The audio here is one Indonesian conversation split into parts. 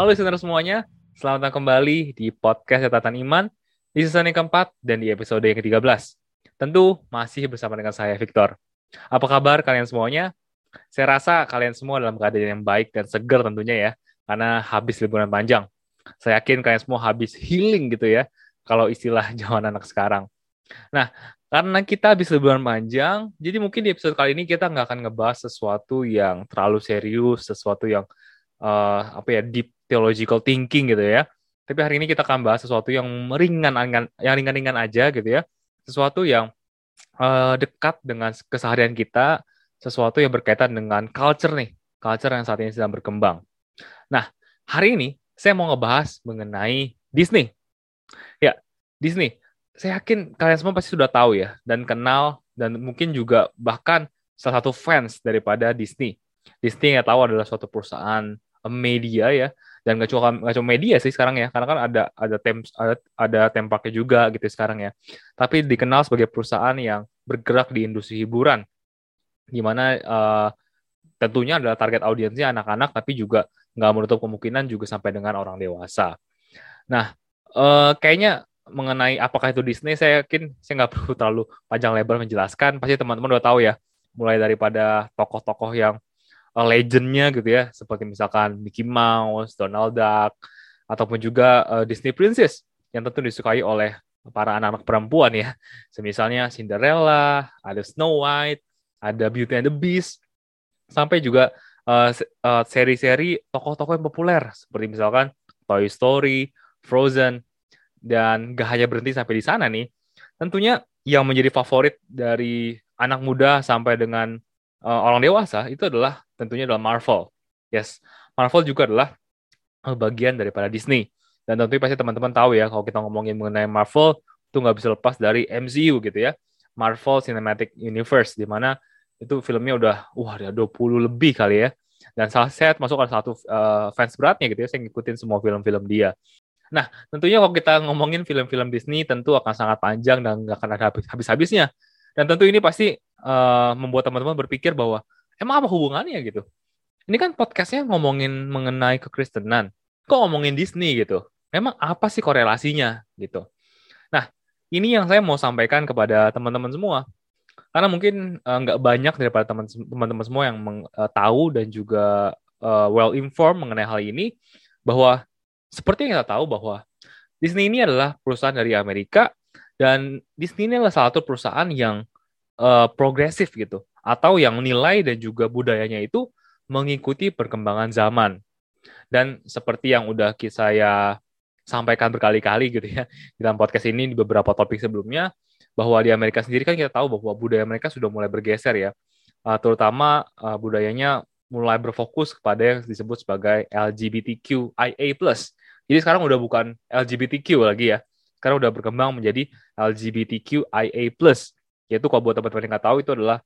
Halo listener semuanya, selamat datang kembali di podcast Catatan Iman di season yang keempat dan di episode yang ke-13. Tentu masih bersama dengan saya, Victor. Apa kabar kalian semuanya? Saya rasa kalian semua dalam keadaan yang baik dan segar tentunya ya, karena habis liburan panjang. Saya yakin kalian semua habis healing gitu ya, kalau istilah zaman anak sekarang. Nah, karena kita habis liburan panjang, jadi mungkin di episode kali ini kita nggak akan ngebahas sesuatu yang terlalu serius, sesuatu yang uh, apa ya deep theological thinking gitu ya. Tapi hari ini kita akan bahas sesuatu yang ringan, yang ringan-ringan aja gitu ya. Sesuatu yang uh, dekat dengan keseharian kita, sesuatu yang berkaitan dengan culture nih, culture yang saat ini sedang berkembang. Nah, hari ini saya mau ngebahas mengenai Disney. Ya, Disney. Saya yakin kalian semua pasti sudah tahu ya, dan kenal, dan mungkin juga bahkan salah satu fans daripada Disney. Disney yang tahu adalah suatu perusahaan media ya dan nggak cuma nggak cuma media sih sekarang ya karena kan ada ada tem ada, ada tempaknya juga gitu sekarang ya. Tapi dikenal sebagai perusahaan yang bergerak di industri hiburan di mana uh, tentunya adalah target audiensnya anak-anak tapi juga nggak menutup kemungkinan juga sampai dengan orang dewasa. Nah uh, kayaknya mengenai apakah itu Disney saya yakin saya nggak perlu terlalu panjang lebar menjelaskan. Pasti teman-teman udah tahu ya mulai daripada tokoh-tokoh yang uh, legendnya gitu ya, seperti misalkan Mickey Mouse, Donald Duck, ataupun juga uh, Disney Princess yang tentu disukai oleh para anak-anak perempuan ya. Semisalnya Cinderella, ada Snow White, ada Beauty and the Beast, sampai juga uh, seri-seri tokoh-tokoh yang populer seperti misalkan Toy Story, Frozen, dan gak hanya berhenti sampai di sana nih. Tentunya yang menjadi favorit dari anak muda sampai dengan uh, orang dewasa itu adalah tentunya adalah Marvel. Yes, Marvel juga adalah eh, bagian daripada Disney. Dan tentunya pasti teman-teman tahu ya kalau kita ngomongin mengenai Marvel itu nggak bisa lepas dari MCU gitu ya. Marvel Cinematic Universe di mana itu filmnya udah wah ada 20 lebih kali ya. Dan salah saya masuk salah satu uh, fans beratnya gitu ya, saya ngikutin semua film-film dia. Nah, tentunya kalau kita ngomongin film-film Disney tentu akan sangat panjang dan nggak akan ada habis-habisnya. Dan tentu ini pasti uh, membuat teman-teman berpikir bahwa emang apa hubungannya gitu? Ini kan podcastnya ngomongin mengenai kekristenan, kok ngomongin Disney gitu? Memang apa sih korelasinya gitu? Nah, ini yang saya mau sampaikan kepada teman-teman semua. Karena mungkin uh, banyak daripada teman-teman semua yang meng, uh, tahu dan juga uh, well informed mengenai hal ini bahwa seperti yang kita tahu bahwa Disney ini adalah perusahaan dari Amerika dan Disney ini adalah salah satu perusahaan yang uh, progresif gitu atau yang nilai dan juga budayanya itu mengikuti perkembangan zaman. Dan seperti yang udah saya sampaikan berkali-kali gitu ya di dalam podcast ini di beberapa topik sebelumnya bahwa di Amerika sendiri kan kita tahu bahwa budaya mereka sudah mulai bergeser ya. Uh, terutama uh, budayanya mulai berfokus kepada yang disebut sebagai LGBTQIA+. Jadi sekarang udah bukan LGBTQ lagi ya. Sekarang udah berkembang menjadi LGBTQIA+ yaitu kalau buat teman-teman yang nggak tahu itu adalah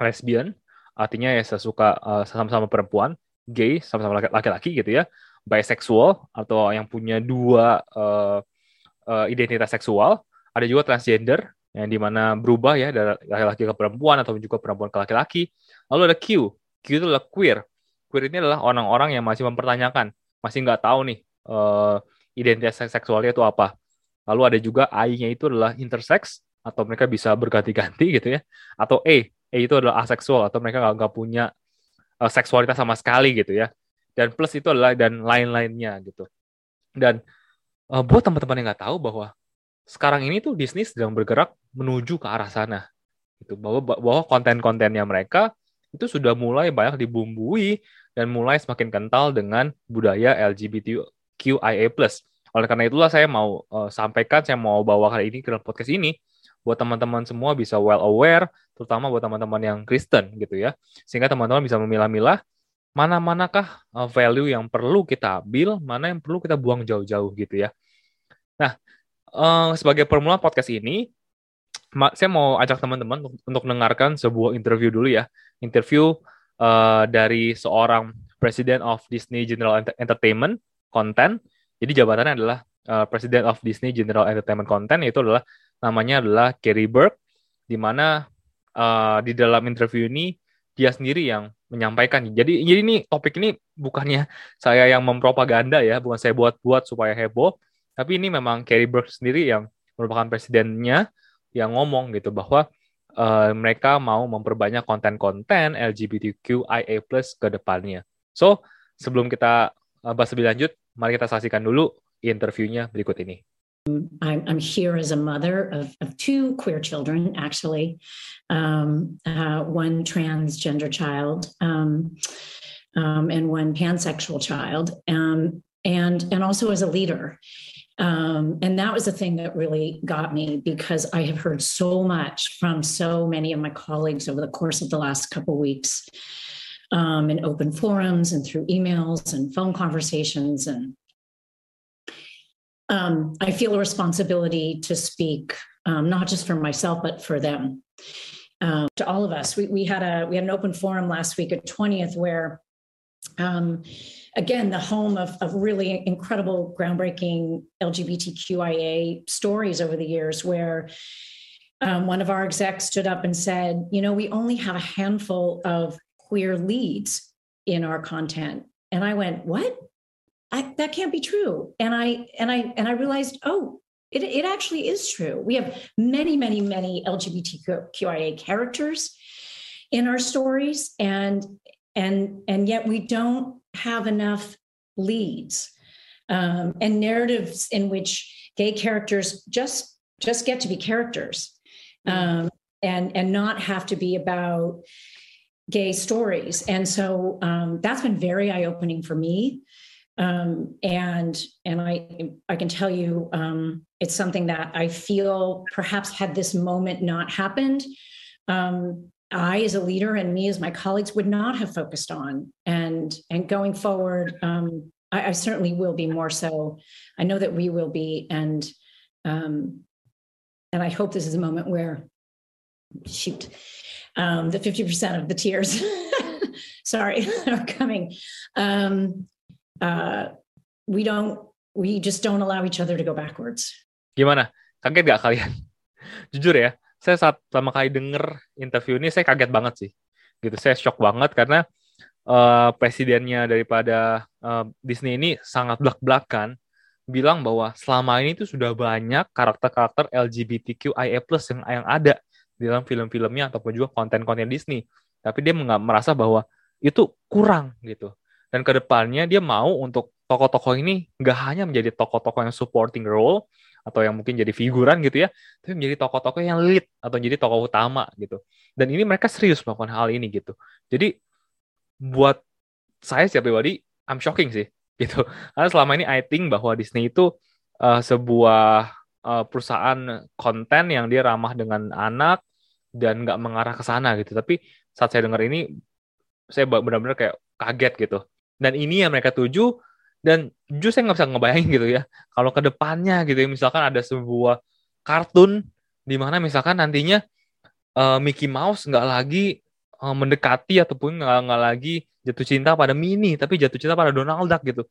lesbian. Artinya ya sesuka uh, sama-sama perempuan gay sama-sama laki-laki gitu ya. Bisexual atau yang punya dua uh, uh, identitas seksual. Ada juga transgender yang di mana berubah ya dari laki-laki ke perempuan atau juga perempuan ke laki-laki. Lalu ada Q. Q itu adalah queer. Queer ini adalah orang-orang yang masih mempertanyakan masih nggak tahu nih uh, identitas seksualnya itu apa. Lalu ada juga I-nya itu adalah intersex atau mereka bisa berganti-ganti gitu ya. Atau E E itu adalah aseksual atau mereka nggak punya uh, seksualitas sama sekali gitu ya. Dan plus itu adalah dan lain-lainnya gitu. Dan uh, buat teman-teman yang nggak tahu bahwa sekarang ini tuh Disney sedang bergerak menuju ke arah sana gitu. Bahwa bahwa konten-kontennya mereka itu sudah mulai banyak dibumbui dan mulai semakin kental dengan budaya LGBTQIA+. Oleh karena itulah saya mau uh, sampaikan, saya mau bawa kali ini ke dalam podcast ini buat teman-teman semua bisa well aware, terutama buat teman-teman yang Kristen gitu ya. Sehingga teman-teman bisa memilah-milah mana-manakah uh, value yang perlu kita ambil, mana yang perlu kita buang jauh-jauh gitu ya. Nah, uh, sebagai permulaan podcast ini, saya mau ajak teman-teman untuk dengarkan sebuah interview dulu ya. Interview uh, dari seorang President of Disney General Entertainment Content. Jadi jabatannya adalah uh, President of Disney General Entertainment Content, yaitu adalah namanya adalah Kerry Burke, di mana uh, di dalam interview ini dia sendiri yang menyampaikan. Jadi ini topik ini bukannya saya yang mempropaganda ya, bukan saya buat-buat supaya heboh, tapi ini memang Kerry Burke sendiri yang merupakan presidennya yang ngomong gitu bahwa uh, mereka mau memperbanyak konten-konten LGBTQIA+ ke depannya. So, sebelum kita uh, bahas lebih lanjut, mari kita saksikan dulu interviewnya berikut ini. I'm, I'm here as a mother of, of two queer children, actually, um, uh, one transgender child um, um, and one pansexual child, um, and and also as a leader. Um, and that was the thing that really got me because I have heard so much from so many of my colleagues over the course of the last couple weeks um, in open forums and through emails and phone conversations and um, I feel a responsibility to speak, um, not just for myself, but for them. Um, to all of us, we, we had a we had an open forum last week at 20th where, um, again, the home of, of really incredible, groundbreaking LGBTQIA stories over the years, where um, one of our execs stood up and said, "You know, we only have a handful of queer leads in our content," and I went, "What?" I, that can't be true. And I and I and I realized, oh, it, it actually is true. We have many, many, many LGBTQIA characters in our stories, and and and yet we don't have enough leads um, and narratives in which gay characters just just get to be characters um, and and not have to be about gay stories. And so um, that's been very eye opening for me um, and and I I can tell you um, it's something that I feel perhaps had this moment not happened, um, I as a leader and me as my colleagues would not have focused on and and going forward um, I, I, certainly will be more so. I know that we will be and um, and I hope this is a moment where shoot um, the fifty percent of the tears sorry are coming. Um, uh, we don't we just don't allow each other to go backwards. Gimana? Kaget gak kalian? Jujur ya, saya saat pertama kali denger interview ini saya kaget banget sih. Gitu, saya shock banget karena uh, presidennya daripada uh, Disney ini sangat belak-belakan bilang bahwa selama ini tuh sudah banyak karakter-karakter LGBTQIA+ yang yang ada di dalam film-filmnya ataupun juga konten-konten Disney. Tapi dia merasa bahwa itu kurang gitu dan ke depannya dia mau untuk tokoh-tokoh ini nggak hanya menjadi tokoh-tokoh yang supporting role atau yang mungkin jadi figuran gitu ya, tapi menjadi tokoh-tokoh yang lead atau jadi tokoh utama gitu. Dan ini mereka serius melakukan hal ini gitu. Jadi buat saya secara pribadi, I'm shocking sih gitu. Karena selama ini I think bahwa Disney itu uh, sebuah uh, perusahaan konten yang dia ramah dengan anak dan nggak mengarah ke sana gitu. Tapi saat saya dengar ini, saya benar-benar kayak kaget gitu dan ini yang mereka tuju dan jujur saya nggak bisa ngebayangin gitu ya. Kalau ke depannya gitu ya misalkan ada sebuah kartun di mana misalkan nantinya uh, Mickey Mouse nggak lagi uh, mendekati ataupun nggak nggak lagi jatuh cinta pada Minnie tapi jatuh cinta pada Donald Duck gitu.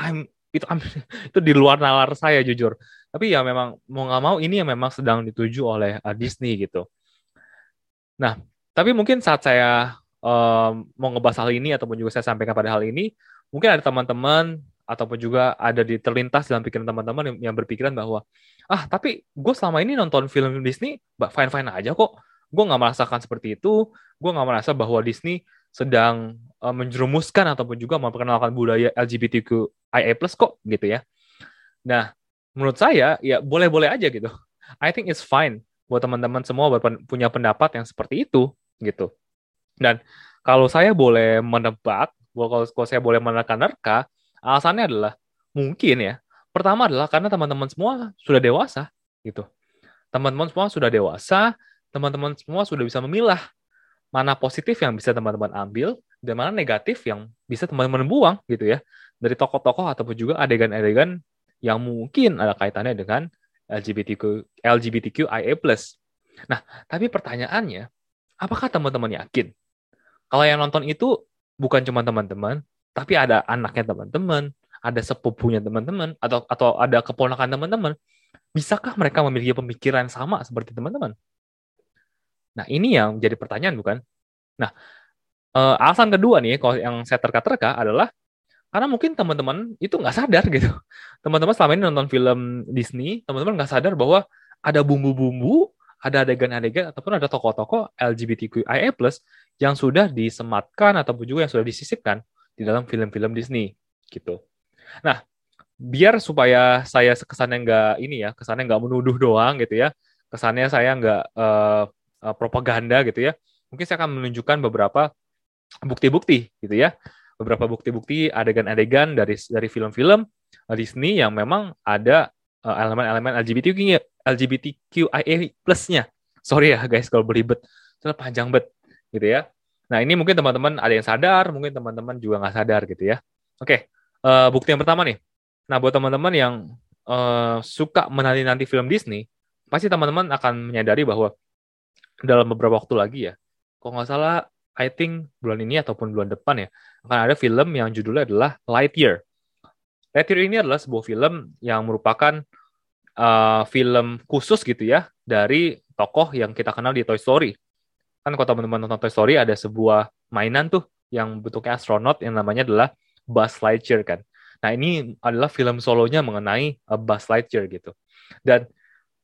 I'm itu I'm, itu di luar nalar saya jujur. Tapi ya memang mau nggak mau ini yang memang sedang dituju oleh uh, Disney gitu. Nah tapi mungkin saat saya um, mau ngebahas hal ini ataupun juga saya sampaikan pada hal ini, mungkin ada teman-teman ataupun juga ada di terlintas dalam pikiran teman-teman yang, yang berpikiran bahwa ah tapi gue selama ini nonton film Disney fine fine aja kok. Gue nggak merasakan seperti itu. Gue nggak merasa bahwa Disney sedang uh, menjerumuskan ataupun juga memperkenalkan budaya LGBTQIA+ kok gitu ya. Nah menurut saya ya boleh-boleh aja gitu. I think it's fine buat teman-teman semua punya pendapat yang seperti itu gitu dan kalau saya boleh menebak, kalau, kalau saya boleh menerka-nerka, alasannya adalah mungkin ya. Pertama adalah karena teman-teman semua sudah dewasa gitu. Teman-teman semua sudah dewasa, teman-teman semua sudah bisa memilah mana positif yang bisa teman-teman ambil dan mana negatif yang bisa teman-teman buang gitu ya. Dari tokoh-tokoh ataupun juga adegan-adegan yang mungkin ada kaitannya dengan LGBTQ LGBTQIA+. Nah, tapi pertanyaannya, apakah teman-teman yakin kalau yang nonton itu bukan cuma teman-teman, tapi ada anaknya teman-teman, ada sepupunya teman-teman, atau atau ada keponakan teman-teman. Bisakah mereka memiliki pemikiran sama seperti teman-teman? Nah, ini yang jadi pertanyaan bukan? Nah, uh, alasan kedua nih, kalau yang saya terka-terka adalah karena mungkin teman-teman itu nggak sadar gitu. Teman-teman selama ini nonton film Disney, teman-teman nggak sadar bahwa ada bumbu-bumbu, ada adegan-adegan, ataupun ada tokoh-tokoh LGBTQIA+, yang sudah disematkan ataupun juga yang sudah disisipkan di dalam film-film Disney gitu. Nah, biar supaya saya kesannya nggak ini ya, kesannya nggak menuduh doang gitu ya, kesannya saya nggak uh, propaganda gitu ya, mungkin saya akan menunjukkan beberapa bukti-bukti gitu ya beberapa bukti-bukti adegan-adegan dari dari film-film uh, Disney yang memang ada elemen-elemen LGBTQ LGBTQIA plusnya. Sorry ya guys kalau beribet, itu panjang bet gitu ya. Nah ini mungkin teman-teman ada yang sadar, mungkin teman-teman juga nggak sadar gitu ya. Oke, uh, bukti yang pertama nih. Nah buat teman-teman yang uh, suka menanti-nanti film Disney, pasti teman-teman akan menyadari bahwa dalam beberapa waktu lagi ya, kok nggak salah I think bulan ini ataupun bulan depan ya akan ada film yang judulnya adalah Lightyear. Lightyear ini adalah sebuah film yang merupakan uh, film khusus gitu ya dari tokoh yang kita kenal di Toy Story. Kan kalau teman-teman nonton Toy Story ada sebuah mainan tuh yang bentuknya astronot yang namanya adalah Buzz Lightyear kan. Nah ini adalah film solonya mengenai uh, Buzz Lightyear gitu. Dan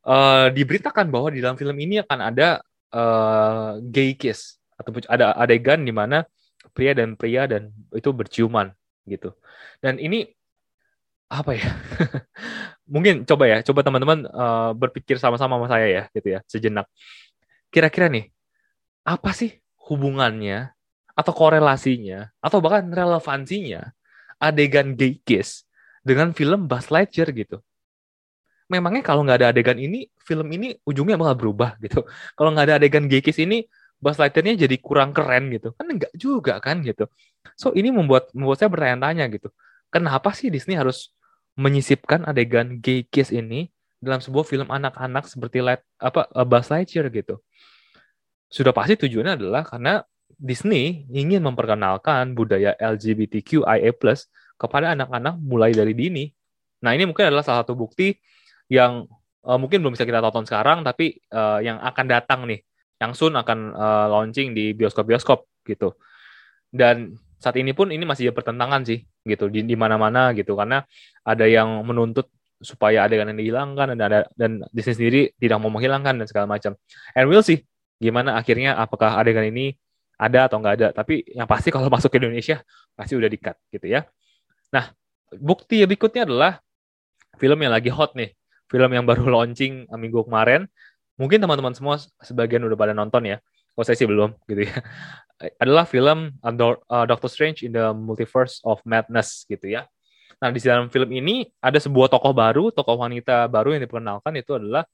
uh, diberitakan bahwa di dalam film ini akan ada uh, gay kiss atau ada adegan di mana pria dan pria dan itu berciuman gitu. Dan ini apa ya? Mungkin coba ya, coba teman-teman uh, berpikir sama-sama sama saya ya, gitu ya, sejenak. Kira-kira nih, apa sih hubungannya atau korelasinya atau bahkan relevansinya adegan gay kiss dengan film Buzz Lightyear gitu? Memangnya kalau nggak ada adegan ini, film ini ujungnya bakal berubah gitu. Kalau nggak ada adegan gay kiss ini, Buzz Lightyear-nya jadi kurang keren gitu. Kan enggak juga kan gitu. So ini membuat membuat saya bertanya-tanya gitu. Kenapa sih Disney harus menyisipkan adegan gay kiss ini dalam sebuah film anak-anak seperti Light, apa uh, Buzz Lightyear gitu. Sudah pasti tujuannya adalah karena Disney ingin memperkenalkan budaya LGBTQIA+ kepada anak-anak mulai dari dini. Nah, ini mungkin adalah salah satu bukti yang uh, mungkin belum bisa kita tonton sekarang tapi uh, yang akan datang nih yang soon akan uh, launching di bioskop-bioskop gitu. Dan saat ini pun ini masih pertentangan sih gitu di, di mana-mana gitu karena ada yang menuntut supaya adegan yang dihilangkan dan ada dan Disney sendiri tidak mau menghilangkan dan segala macam. And we'll see gimana akhirnya apakah adegan ini ada atau nggak ada. Tapi yang pasti kalau masuk ke Indonesia pasti udah di-cut gitu ya. Nah, bukti berikutnya adalah film yang lagi hot nih. Film yang baru launching minggu kemarin mungkin teman-teman semua sebagian udah pada nonton ya. Kalau saya sih belum gitu ya. Adalah film uh, Doctor Strange in the Multiverse of Madness gitu ya. Nah, di dalam film ini ada sebuah tokoh baru, tokoh wanita baru yang diperkenalkan itu adalah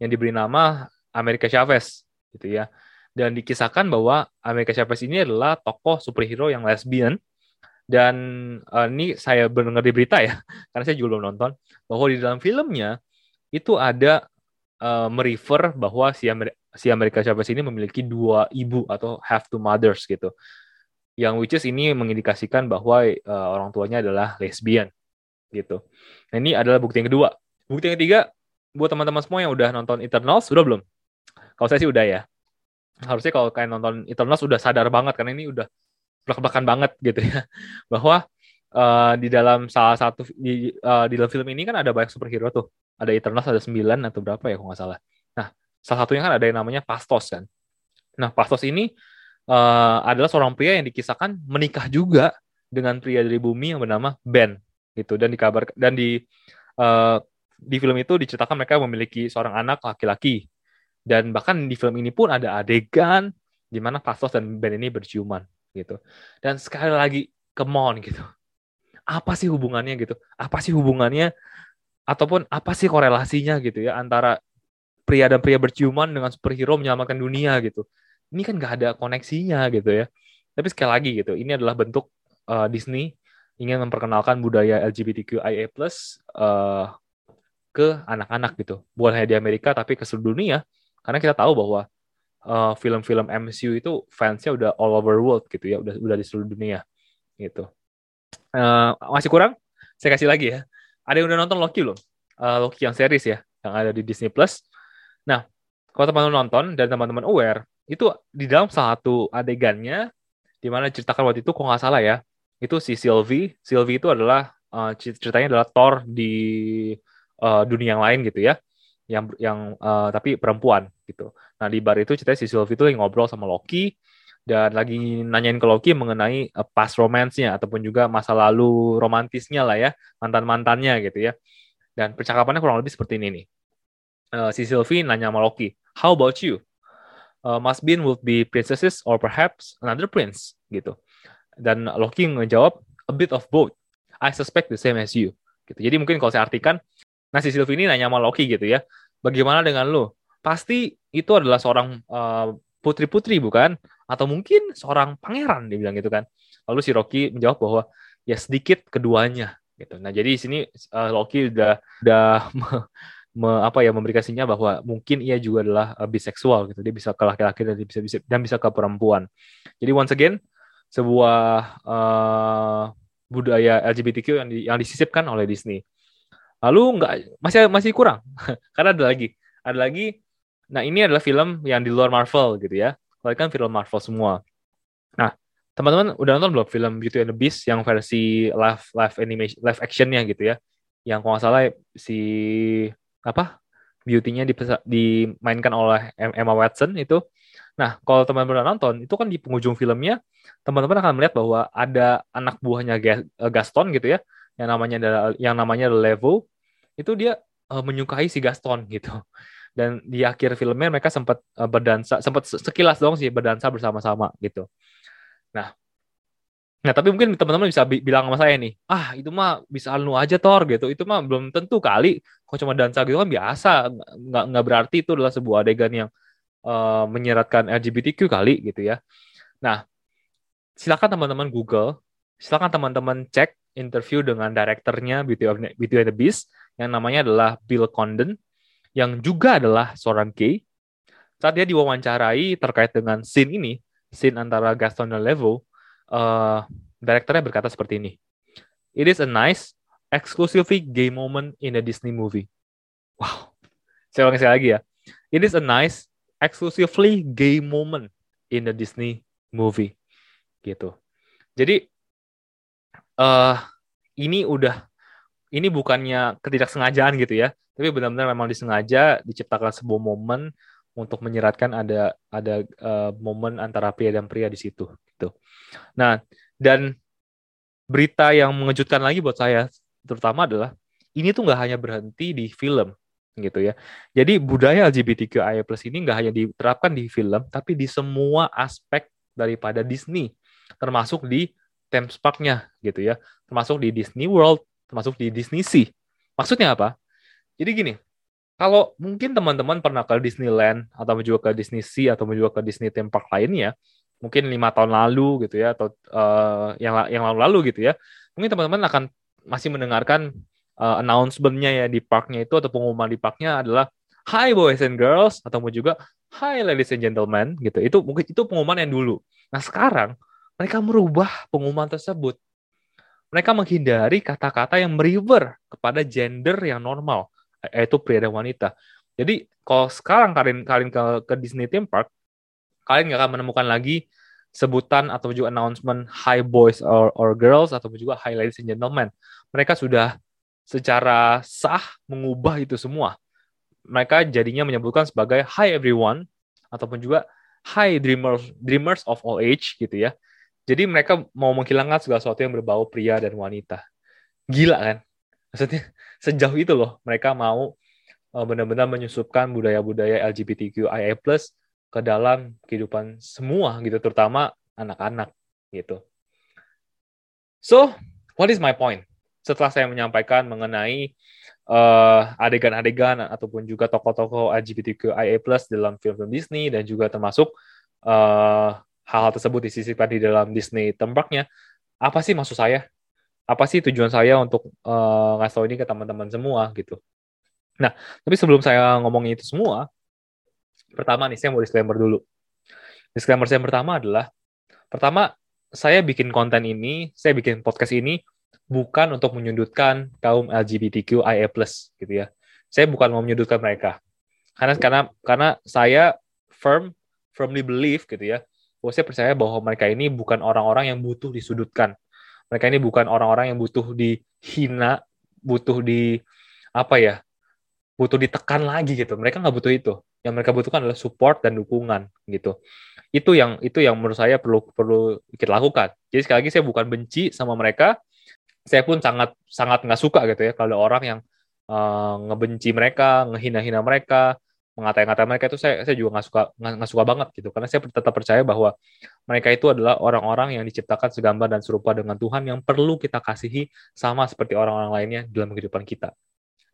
yang diberi nama America Chavez gitu ya. Dan dikisahkan bahwa America Chavez ini adalah tokoh superhero yang lesbian dan uh, ini saya mendengar di berita ya, karena saya juga belum nonton bahwa di dalam filmnya itu ada uh, merefer bahwa si, si Amerika Chavez ini memiliki dua ibu atau have two mothers gitu. Yang which is ini mengindikasikan bahwa uh, orang tuanya adalah lesbian gitu. Nah ini adalah bukti yang kedua. Bukti yang ketiga, buat teman-teman semua yang udah nonton Eternals, sudah belum? Kalau saya sih udah ya. Harusnya kalau kalian nonton Eternals sudah sadar banget karena ini udah belak-belakan banget gitu ya. Bahwa uh, di dalam salah satu di, uh, di dalam film ini kan ada banyak superhero tuh ada Eternals ada 9 atau berapa ya kalau nggak salah. Salah satunya kan ada yang namanya Pastos kan. Nah, Pastos ini uh, adalah seorang pria yang dikisahkan menikah juga dengan pria dari bumi yang bernama Ben gitu dan dikabar dan di uh, di film itu diceritakan mereka memiliki seorang anak laki-laki dan bahkan di film ini pun ada adegan di mana Pastos dan Ben ini berciuman gitu. Dan sekali lagi, come on gitu. Apa sih hubungannya gitu? Apa sih hubungannya ataupun apa sih korelasinya gitu ya antara pria dan pria berciuman dengan superhero menyelamatkan dunia gitu. Ini kan nggak ada koneksinya gitu ya. Tapi sekali lagi gitu, ini adalah bentuk uh, Disney ingin memperkenalkan budaya LGBTQIA+ uh, ke anak-anak gitu. Bukan hanya di Amerika tapi ke seluruh dunia. Karena kita tahu bahwa uh, film-film MCU itu fansnya udah all over world gitu ya, udah udah di seluruh dunia gitu. Uh, masih kurang? Saya kasih lagi ya ada yang udah nonton Loki loh, uh, Loki yang series ya, yang ada di Disney Plus. Nah, kalau teman-teman nonton dan teman-teman aware, itu di dalam satu adegannya di mana ceritakan waktu itu kok nggak salah ya, itu si Sylvie, Sylvie itu adalah uh, ceritanya adalah Thor di uh, dunia yang lain gitu ya, yang yang uh, tapi perempuan gitu. Nah di bar itu ceritanya si Sylvie itu lagi ngobrol sama Loki dan lagi nanyain ke Loki mengenai uh, past romance-nya ataupun juga masa lalu romantisnya lah ya, mantan-mantannya gitu ya. Dan percakapannya kurang lebih seperti ini nih. Uh, si Sylvie nanya sama Loki, "How about you? Uh, must be would be princesses or perhaps another prince?" gitu. Dan Loki ngejawab, "A bit of both. I suspect the same as you." Gitu. Jadi mungkin kalau saya artikan, nah si Sylvie ini nanya sama Loki gitu ya, "Bagaimana dengan lo? Pasti itu adalah seorang uh, putri-putri bukan? Atau mungkin seorang pangeran?" dia bilang gitu kan. Lalu si Loki menjawab bahwa ya sedikit keduanya gitu. Nah, jadi di sini uh, Loki udah udah me, apa ya memberikan sinyal bahwa mungkin ia juga adalah uh, biseksual gitu. Dia bisa ke laki-laki dan bisa, bisa dan bisa ke perempuan. Jadi once again sebuah uh, budaya LGBTQ yang di, yang disisipkan oleh Disney. Lalu nggak masih masih kurang karena ada lagi ada lagi. Nah ini adalah film yang di luar Marvel gitu ya. Kalau kan film Marvel semua. Nah teman-teman udah nonton belum film Beauty and the Beast yang versi live live animation live actionnya gitu ya? Yang kalau nggak salah si apa beauty-nya dimainkan oleh Emma Watson itu. Nah, kalau teman-teman nonton, itu kan di penghujung filmnya, teman-teman akan melihat bahwa ada anak buahnya eh, Gaston gitu ya, yang namanya adalah yang namanya Levo, itu dia uh, menyukai si Gaston gitu. Dan di akhir filmnya mereka sempat uh, berdansa, sempat sekilas dong sih berdansa bersama-sama gitu. Nah, Nah, tapi mungkin teman-teman bisa bilang sama saya nih, ah itu mah bisa anu aja Tor gitu, itu mah belum tentu kali, kok cuma dansa gitu kan biasa, nggak nggak berarti itu adalah sebuah adegan yang uh, menyeratkan LGBTQ kali gitu ya. Nah, silakan teman-teman Google, silakan teman-teman cek interview dengan direkturnya Beauty, of, Beauty and the Beast yang namanya adalah Bill Condon, yang juga adalah seorang gay. Saat dia diwawancarai terkait dengan scene ini, scene antara Gaston dan Levo, uh, direkturnya berkata seperti ini. It is a nice, exclusively gay moment in a Disney movie. Wow. Saya ulangi sekali lagi ya. It is a nice, exclusively gay moment in a Disney movie. Gitu. Jadi, uh, ini udah, ini bukannya ketidaksengajaan gitu ya, tapi benar-benar memang disengaja diciptakan sebuah momen untuk menyeratkan ada ada uh, momen antara pria dan pria di situ gitu. Nah, dan berita yang mengejutkan lagi buat saya terutama adalah ini tuh nggak hanya berhenti di film gitu ya. Jadi budaya LGBTQIA+ ini nggak hanya diterapkan di film, tapi di semua aspek daripada Disney, termasuk di theme park-nya gitu ya, termasuk di Disney World, termasuk di Disney Sea. Maksudnya apa? Jadi gini, kalau mungkin teman-teman pernah ke Disneyland atau juga ke Disney Sea atau juga ke Disney theme park lainnya, mungkin lima tahun lalu gitu ya atau uh, yang yang lalu-lalu gitu ya, mungkin teman-teman akan masih mendengarkan uh, announcement-nya ya di parknya itu atau pengumuman di parknya adalah Hi boys and girls atau juga Hi ladies and gentlemen gitu. Itu mungkin itu pengumuman yang dulu. Nah sekarang mereka merubah pengumuman tersebut. Mereka menghindari kata-kata yang merefer kepada gender yang normal yaitu pria dan wanita. Jadi kalau sekarang kalian kalian ke, ke Disney theme park, kalian nggak akan menemukan lagi sebutan atau juga announcement hi boys or, or girls atau juga hi ladies and gentlemen. Mereka sudah secara sah mengubah itu semua. Mereka jadinya menyebutkan sebagai hi everyone ataupun juga hi dreamers dreamers of all age gitu ya. Jadi mereka mau menghilangkan segala sesuatu yang berbau pria dan wanita. Gila kan? Maksudnya sejauh itu loh mereka mau uh, benar-benar menyusupkan budaya-budaya LGBTQIA+ ke dalam kehidupan semua gitu, terutama anak-anak gitu. So, what is my point? Setelah saya menyampaikan mengenai uh, adegan-adegan ataupun juga tokoh-tokoh LGBTQIA+ dalam film-film Disney dan juga termasuk hal hal-hal tersebut disisipkan di dalam Disney tempatnya, apa sih maksud saya? Apa sih tujuan saya untuk uh, ngasih tahu ini ke teman-teman semua gitu. Nah, tapi sebelum saya ngomongin itu semua, pertama nih saya mau disclaimer dulu. Disclaimer saya pertama adalah, pertama saya bikin konten ini, saya bikin podcast ini bukan untuk menyudutkan kaum LGBTQIA+ gitu ya. Saya bukan mau menyudutkan mereka. Karena karena karena saya firm firmly believe gitu ya bahwa saya percaya bahwa mereka ini bukan orang-orang yang butuh disudutkan. Mereka ini bukan orang-orang yang butuh dihina, butuh di apa ya, butuh ditekan lagi gitu. Mereka nggak butuh itu. Yang mereka butuhkan adalah support dan dukungan gitu. Itu yang itu yang menurut saya perlu perlu kita lakukan. Jadi sekali lagi saya bukan benci sama mereka. Saya pun sangat sangat nggak suka gitu ya kalau orang yang uh, ngebenci mereka, ngehina-hina mereka, mengatai-ngatai mereka itu saya saya juga nggak suka nggak suka banget gitu karena saya tetap percaya bahwa mereka itu adalah orang-orang yang diciptakan segambar dan serupa dengan Tuhan yang perlu kita kasihi sama seperti orang-orang lainnya dalam kehidupan kita.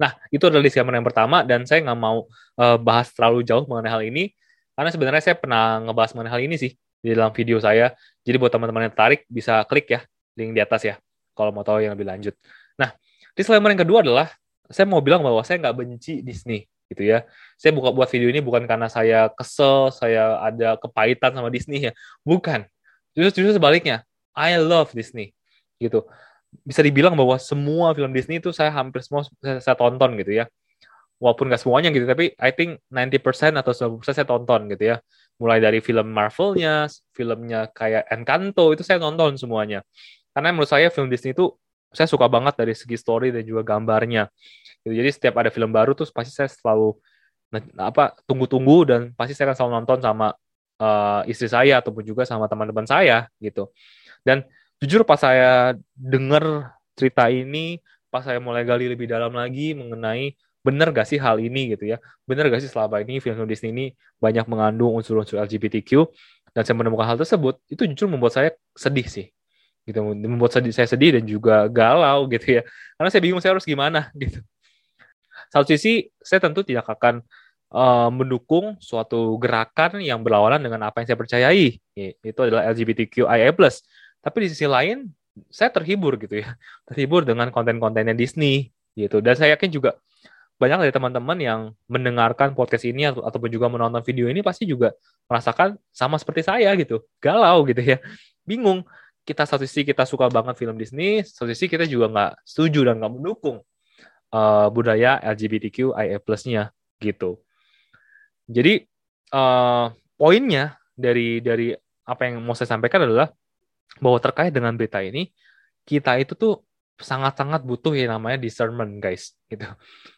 Nah itu adalah disclaimer yang pertama dan saya nggak mau uh, bahas terlalu jauh mengenai hal ini karena sebenarnya saya pernah ngebahas mengenai hal ini sih di dalam video saya. Jadi buat teman-teman yang tertarik bisa klik ya link di atas ya kalau mau tahu yang lebih lanjut. Nah disclaimer yang kedua adalah saya mau bilang bahwa saya nggak benci Disney gitu ya. Saya buka buat video ini bukan karena saya kesel, saya ada kepahitan sama Disney ya. Bukan. Justru justru sebaliknya. I love Disney. Gitu. Bisa dibilang bahwa semua film Disney itu saya hampir semua saya, saya tonton gitu ya. Walaupun nggak semuanya gitu, tapi I think 90% atau 90% saya tonton gitu ya. Mulai dari film Marvel-nya, filmnya kayak Encanto, itu saya nonton semuanya. Karena menurut saya film Disney itu saya suka banget dari segi story dan juga gambarnya. Gitu. Jadi setiap ada film baru tuh pasti saya selalu apa tunggu-tunggu dan pasti saya akan selalu nonton sama uh, istri saya ataupun juga sama teman-teman saya gitu. Dan jujur pas saya dengar cerita ini, pas saya mulai gali lebih dalam lagi mengenai benar gak sih hal ini gitu ya, benar gak sih selama ini film Disney ini banyak mengandung unsur-unsur LGBTQ dan saya menemukan hal tersebut, itu jujur membuat saya sedih sih gitu membuat saya sedih dan juga galau gitu ya karena saya bingung saya harus gimana gitu satu sisi saya tentu tidak akan uh, mendukung suatu gerakan yang berlawanan dengan apa yang saya percayai itu adalah LGBTQIA+. Tapi di sisi lain saya terhibur gitu ya, terhibur dengan konten-kontennya Disney gitu. Dan saya yakin juga banyak dari teman-teman yang mendengarkan podcast ini atau ataupun juga menonton video ini pasti juga merasakan sama seperti saya gitu, galau gitu ya, bingung. Kita satu sisi kita suka banget film Disney, satu sisi kita juga nggak setuju dan nggak mendukung uh, budaya LGBTQIA plus-nya gitu. Jadi uh, poinnya dari dari apa yang mau saya sampaikan adalah bahwa terkait dengan berita ini kita itu tuh sangat-sangat butuh yang namanya discernment guys gitu.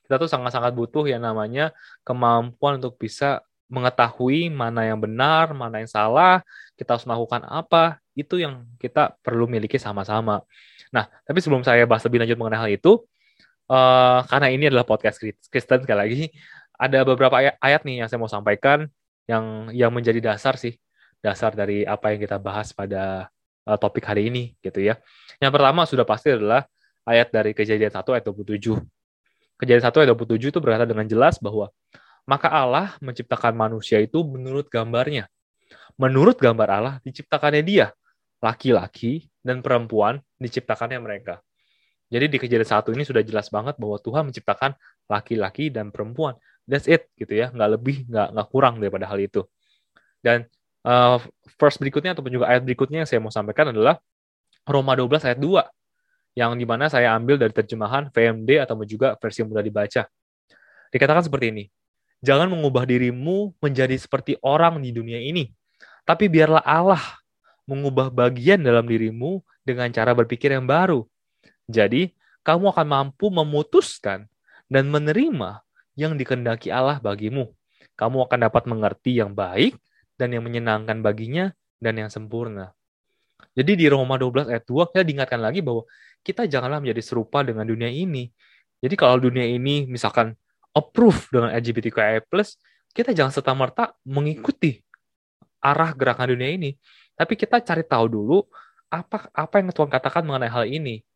Kita tuh sangat-sangat butuh yang namanya kemampuan untuk bisa mengetahui mana yang benar, mana yang salah, kita harus melakukan apa, itu yang kita perlu miliki sama-sama. Nah, tapi sebelum saya bahas lebih lanjut mengenai hal itu, uh, karena ini adalah podcast Kristen sekali lagi, ada beberapa ayat, ayat nih yang saya mau sampaikan yang yang menjadi dasar sih, dasar dari apa yang kita bahas pada uh, topik hari ini gitu ya. Yang pertama sudah pasti adalah ayat dari Kejadian 1 ayat 27. Kejadian 1 ayat 27 itu berkata dengan jelas bahwa maka Allah menciptakan manusia itu menurut gambarnya. Menurut gambar Allah diciptakannya dia, laki-laki dan perempuan diciptakannya mereka. Jadi di kejadian satu ini sudah jelas banget bahwa Tuhan menciptakan laki-laki dan perempuan. That's it gitu ya, nggak lebih, nggak nggak kurang daripada hal itu. Dan uh, verse berikutnya ataupun juga ayat berikutnya yang saya mau sampaikan adalah Roma 12 ayat 2 yang di mana saya ambil dari terjemahan VMD atau juga versi yang mudah dibaca. Dikatakan seperti ini, jangan mengubah dirimu menjadi seperti orang di dunia ini, tapi biarlah Allah mengubah bagian dalam dirimu dengan cara berpikir yang baru, jadi, kamu akan mampu memutuskan dan menerima yang dikendaki Allah bagimu. Kamu akan dapat mengerti yang baik dan yang menyenangkan baginya dan yang sempurna. Jadi di Roma 12 ayat 2 kita diingatkan lagi bahwa kita janganlah menjadi serupa dengan dunia ini. Jadi kalau dunia ini misalkan approve dengan LGBTQIA+, kita jangan serta-merta mengikuti arah gerakan dunia ini. Tapi kita cari tahu dulu apa apa yang Tuhan katakan mengenai hal ini.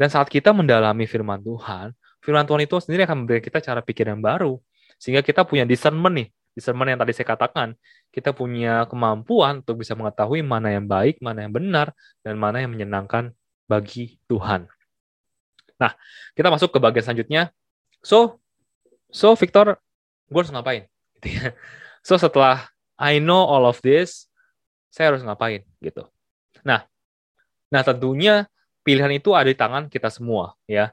Dan saat kita mendalami firman Tuhan, firman Tuhan itu sendiri akan memberi kita cara pikir yang baru. Sehingga kita punya discernment nih, discernment yang tadi saya katakan. Kita punya kemampuan untuk bisa mengetahui mana yang baik, mana yang benar, dan mana yang menyenangkan bagi Tuhan. Nah, kita masuk ke bagian selanjutnya. So, so Victor, gue harus ngapain? so, setelah I know all of this, saya harus ngapain gitu. Nah, nah tentunya pilihan itu ada di tangan kita semua ya.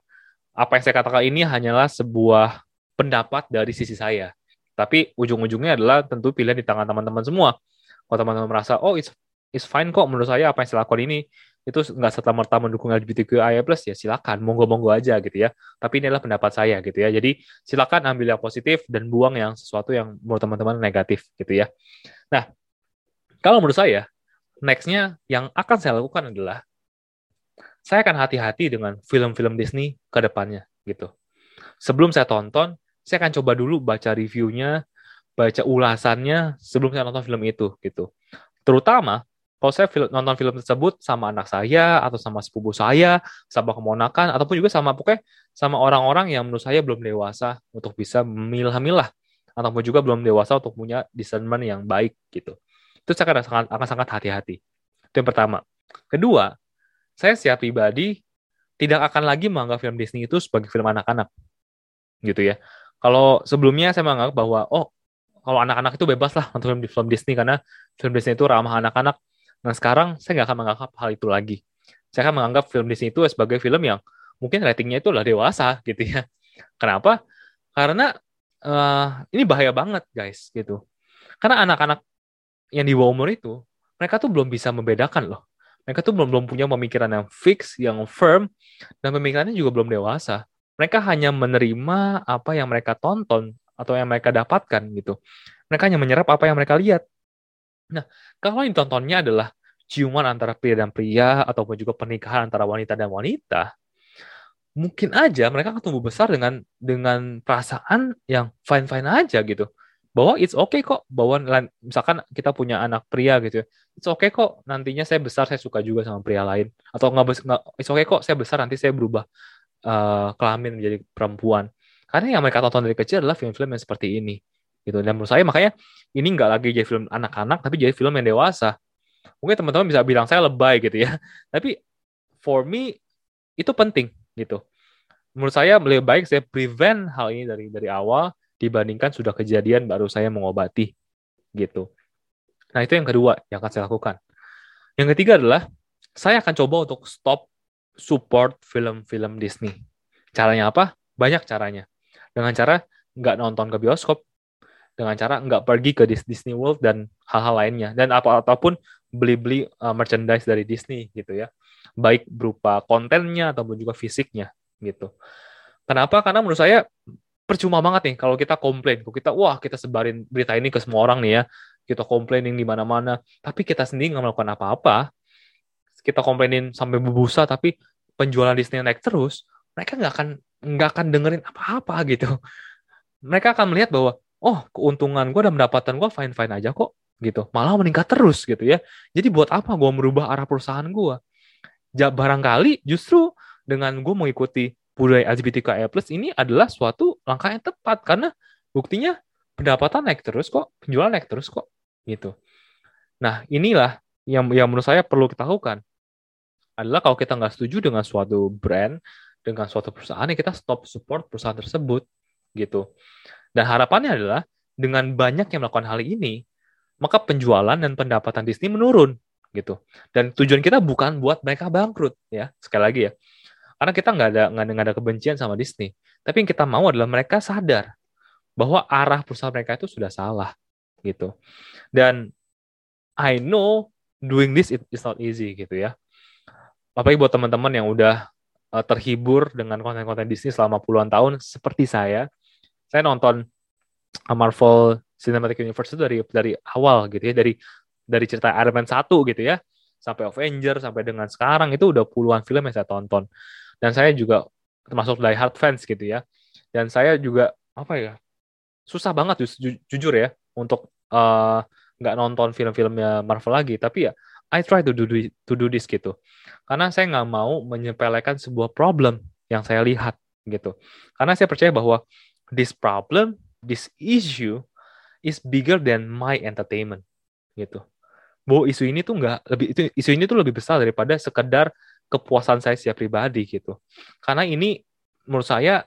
Apa yang saya katakan ini hanyalah sebuah pendapat dari sisi saya. Tapi ujung-ujungnya adalah tentu pilihan di tangan teman-teman semua. kalau teman-teman merasa oh it's it's fine kok menurut saya apa yang saya lakukan ini itu nggak serta merta mendukung LGBTQIA+, ya silakan, monggo-monggo aja gitu ya. Tapi ini adalah pendapat saya gitu ya. Jadi silakan ambil yang positif dan buang yang sesuatu yang menurut teman-teman negatif gitu ya. Nah, kalau menurut saya, nextnya yang akan saya lakukan adalah saya akan hati-hati dengan film-film Disney ke depannya gitu. Sebelum saya tonton, saya akan coba dulu baca reviewnya, baca ulasannya sebelum saya nonton film itu gitu. Terutama kalau saya film, nonton film tersebut sama anak saya atau sama sepupu saya, sama kemonakan ataupun juga sama pokoknya sama orang-orang yang menurut saya belum dewasa untuk bisa memilah-milah ataupun juga belum dewasa untuk punya discernment yang baik gitu. Itu saya akan sangat akan sangat hati-hati. Itu yang pertama. Kedua, saya secara pribadi tidak akan lagi menganggap film Disney itu sebagai film anak-anak. Gitu ya. Kalau sebelumnya saya menganggap bahwa oh kalau anak-anak itu bebas lah nonton film, film Disney karena film Disney itu ramah anak-anak Nah sekarang saya nggak akan menganggap hal itu lagi. Saya akan menganggap film Disney itu sebagai film yang mungkin ratingnya itu lah dewasa gitu ya. Kenapa? Karena uh, ini bahaya banget guys gitu. Karena anak-anak yang di bawah umur itu mereka tuh belum bisa membedakan loh. Mereka tuh belum belum punya pemikiran yang fix, yang firm, dan pemikirannya juga belum dewasa. Mereka hanya menerima apa yang mereka tonton atau yang mereka dapatkan gitu. Mereka hanya menyerap apa yang mereka lihat. Nah, kalau yang ditontonnya adalah ciuman antara pria dan pria ataupun juga pernikahan antara wanita dan wanita, mungkin aja mereka akan tumbuh besar dengan dengan perasaan yang fine fine aja gitu bahwa it's okay kok bahwa misalkan kita punya anak pria gitu ya, it's okay kok nantinya saya besar saya suka juga sama pria lain. Atau nggak it's okay kok saya besar nanti saya berubah uh, kelamin menjadi perempuan. Karena yang mereka tonton dari kecil adalah film-film yang seperti ini gitu. Dan menurut saya makanya ini nggak lagi jadi film anak-anak tapi jadi film yang dewasa. Mungkin teman-teman bisa bilang saya lebay gitu ya tapi for me itu penting gitu. Menurut saya lebih baik saya prevent hal ini dari dari awal dibandingkan sudah kejadian baru saya mengobati gitu. Nah itu yang kedua yang akan saya lakukan. Yang ketiga adalah saya akan coba untuk stop support film-film Disney. Caranya apa? Banyak caranya. Dengan cara nggak nonton ke bioskop dengan cara nggak pergi ke Disney World dan hal-hal lainnya. Dan apa ataupun beli-beli uh, merchandise dari Disney gitu ya. Baik berupa kontennya ataupun juga fisiknya gitu. Kenapa? Karena menurut saya percuma banget nih kalau kita komplain. Kalau kita wah kita sebarin berita ini ke semua orang nih ya. Kita komplainin di mana-mana. Tapi kita sendiri nggak melakukan apa-apa. Kita komplainin sampai berbusa tapi penjualan Disney naik terus mereka nggak akan nggak akan dengerin apa-apa gitu. Mereka akan melihat bahwa oh keuntungan gue dan pendapatan gue fine fine aja kok gitu. Malah meningkat terus gitu ya. Jadi buat apa gue merubah arah perusahaan gue barangkali justru dengan gue mengikuti budaya LGBTQIA+ ini adalah suatu langkah yang tepat karena buktinya pendapatan naik terus kok penjualan naik terus kok gitu nah inilah yang yang menurut saya perlu kita lakukan adalah kalau kita nggak setuju dengan suatu brand dengan suatu perusahaan ya kita stop support perusahaan tersebut gitu dan harapannya adalah dengan banyak yang melakukan hal ini, maka penjualan dan pendapatan Disney menurun gitu. Dan tujuan kita bukan buat mereka bangkrut ya, sekali lagi ya. Karena kita nggak ada nggak ada kebencian sama Disney. Tapi yang kita mau adalah mereka sadar bahwa arah perusahaan mereka itu sudah salah gitu. Dan I know doing this is not easy gitu ya. Apalagi buat teman-teman yang udah uh, terhibur dengan konten-konten Disney selama puluhan tahun seperti saya, saya nonton Marvel Cinematic Universe itu dari dari awal gitu ya dari dari cerita Iron Man 1 gitu ya sampai Avenger sampai dengan sekarang itu udah puluhan film yang saya tonton dan saya juga termasuk die hard fans gitu ya. Dan saya juga apa ya susah banget ju jujur ya untuk uh, nggak nonton film-filmnya Marvel lagi. Tapi ya I try to do to do this gitu. Karena saya nggak mau menyepelekan sebuah problem yang saya lihat gitu. Karena saya percaya bahwa this problem, this issue is bigger than my entertainment gitu. Bahwa isu ini tuh nggak lebih itu isu ini tuh lebih besar daripada sekedar kepuasan saya secara pribadi gitu. Karena ini menurut saya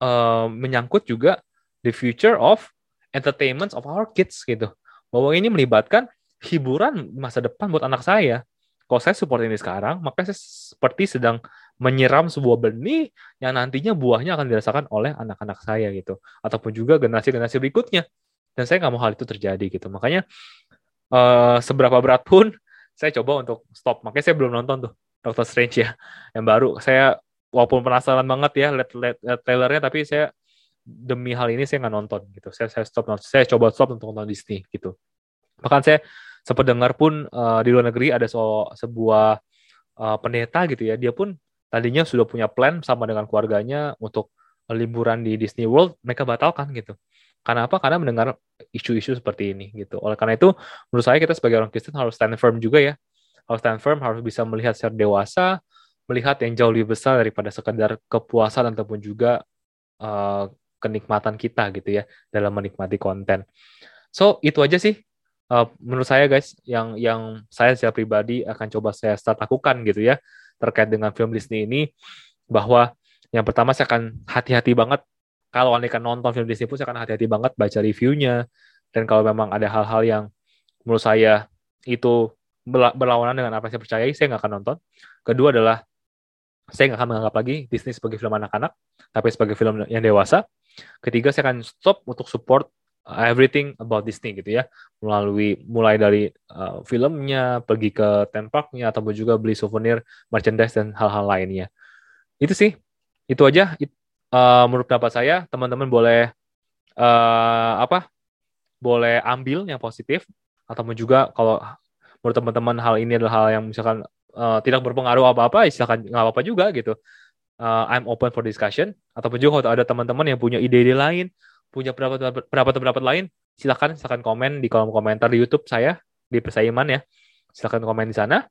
uh, menyangkut juga the future of entertainment of our kids gitu. Bahwa ini melibatkan hiburan masa depan buat anak saya. Kalau saya support ini sekarang, maka saya seperti sedang menyiram sebuah benih yang nantinya buahnya akan dirasakan oleh anak-anak saya gitu ataupun juga generasi-generasi berikutnya dan saya nggak mau hal itu terjadi gitu makanya uh, seberapa berat pun saya coba untuk stop. Makanya saya belum nonton tuh Doctor Strange ya yang baru. Saya walaupun penasaran banget ya lihat lihat trailernya tapi saya demi hal ini saya nggak nonton gitu. Saya saya stop nonton. Saya coba stop untuk nonton Disney gitu. Bahkan saya sempat dengar pun uh, di luar negeri ada so, sebuah uh, pendeta gitu ya. Dia pun tadinya sudah punya plan sama dengan keluarganya untuk liburan di Disney World, mereka batalkan gitu. Karena apa? Karena mendengar isu-isu seperti ini gitu. Oleh karena itu, menurut saya kita sebagai orang Kristen harus stand firm juga ya. Harus stand firm, harus bisa melihat secara dewasa, melihat yang jauh lebih besar daripada sekedar kepuasan ataupun juga uh, kenikmatan kita gitu ya dalam menikmati konten. So itu aja sih uh, menurut saya guys yang yang saya secara pribadi akan coba saya start lakukan gitu ya terkait dengan film Disney ini bahwa yang pertama saya akan hati-hati banget kalau anda akan nonton film Disney pun saya akan hati-hati banget baca reviewnya dan kalau memang ada hal-hal yang menurut saya itu berlawanan dengan apa yang saya percayai saya nggak akan nonton kedua adalah saya nggak akan menganggap lagi Disney sebagai film anak-anak tapi sebagai film yang dewasa Ketiga, saya akan stop untuk support uh, everything about Disney gitu ya, melalui mulai dari uh, filmnya, pergi ke theme parknya, ataupun juga beli souvenir, merchandise dan hal-hal lainnya. Itu sih, itu aja. Uh, menurut pendapat saya, teman-teman boleh uh, apa? Boleh ambil yang positif, ataupun juga kalau menurut teman-teman hal ini adalah hal yang misalkan uh, tidak berpengaruh apa-apa, silakan nggak apa-apa juga gitu uh, I'm open for discussion ataupun juga kalau ada teman-teman yang punya ide-ide lain, punya pendapat-pendapat lain, silakan silakan komen di kolom komentar di YouTube saya di Persaiman ya. Silakan komen di sana.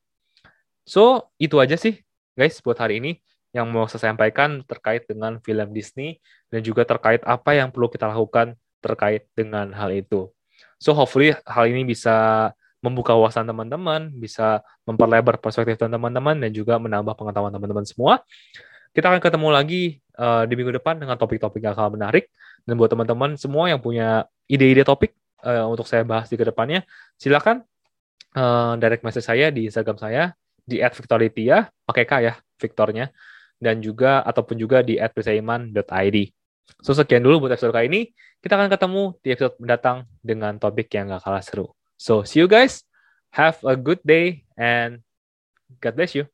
So, itu aja sih guys buat hari ini yang mau saya sampaikan terkait dengan film Disney dan juga terkait apa yang perlu kita lakukan terkait dengan hal itu. So, hopefully hal ini bisa membuka wawasan teman-teman, bisa memperlebar perspektif teman-teman dan juga menambah pengetahuan teman-teman semua. Kita akan ketemu lagi uh, di minggu depan dengan topik-topik yang akan menarik. Dan buat teman-teman semua yang punya ide-ide topik uh, untuk saya bahas di ke depannya, silakan uh, direct message saya di Instagram saya di @victoritia, pakai K ya, Victornya, dan juga ataupun juga di @prisaiman.id. So sekian dulu buat episode kali ini. Kita akan ketemu di episode mendatang dengan topik yang gak kalah seru. So see you guys. Have a good day and God bless you.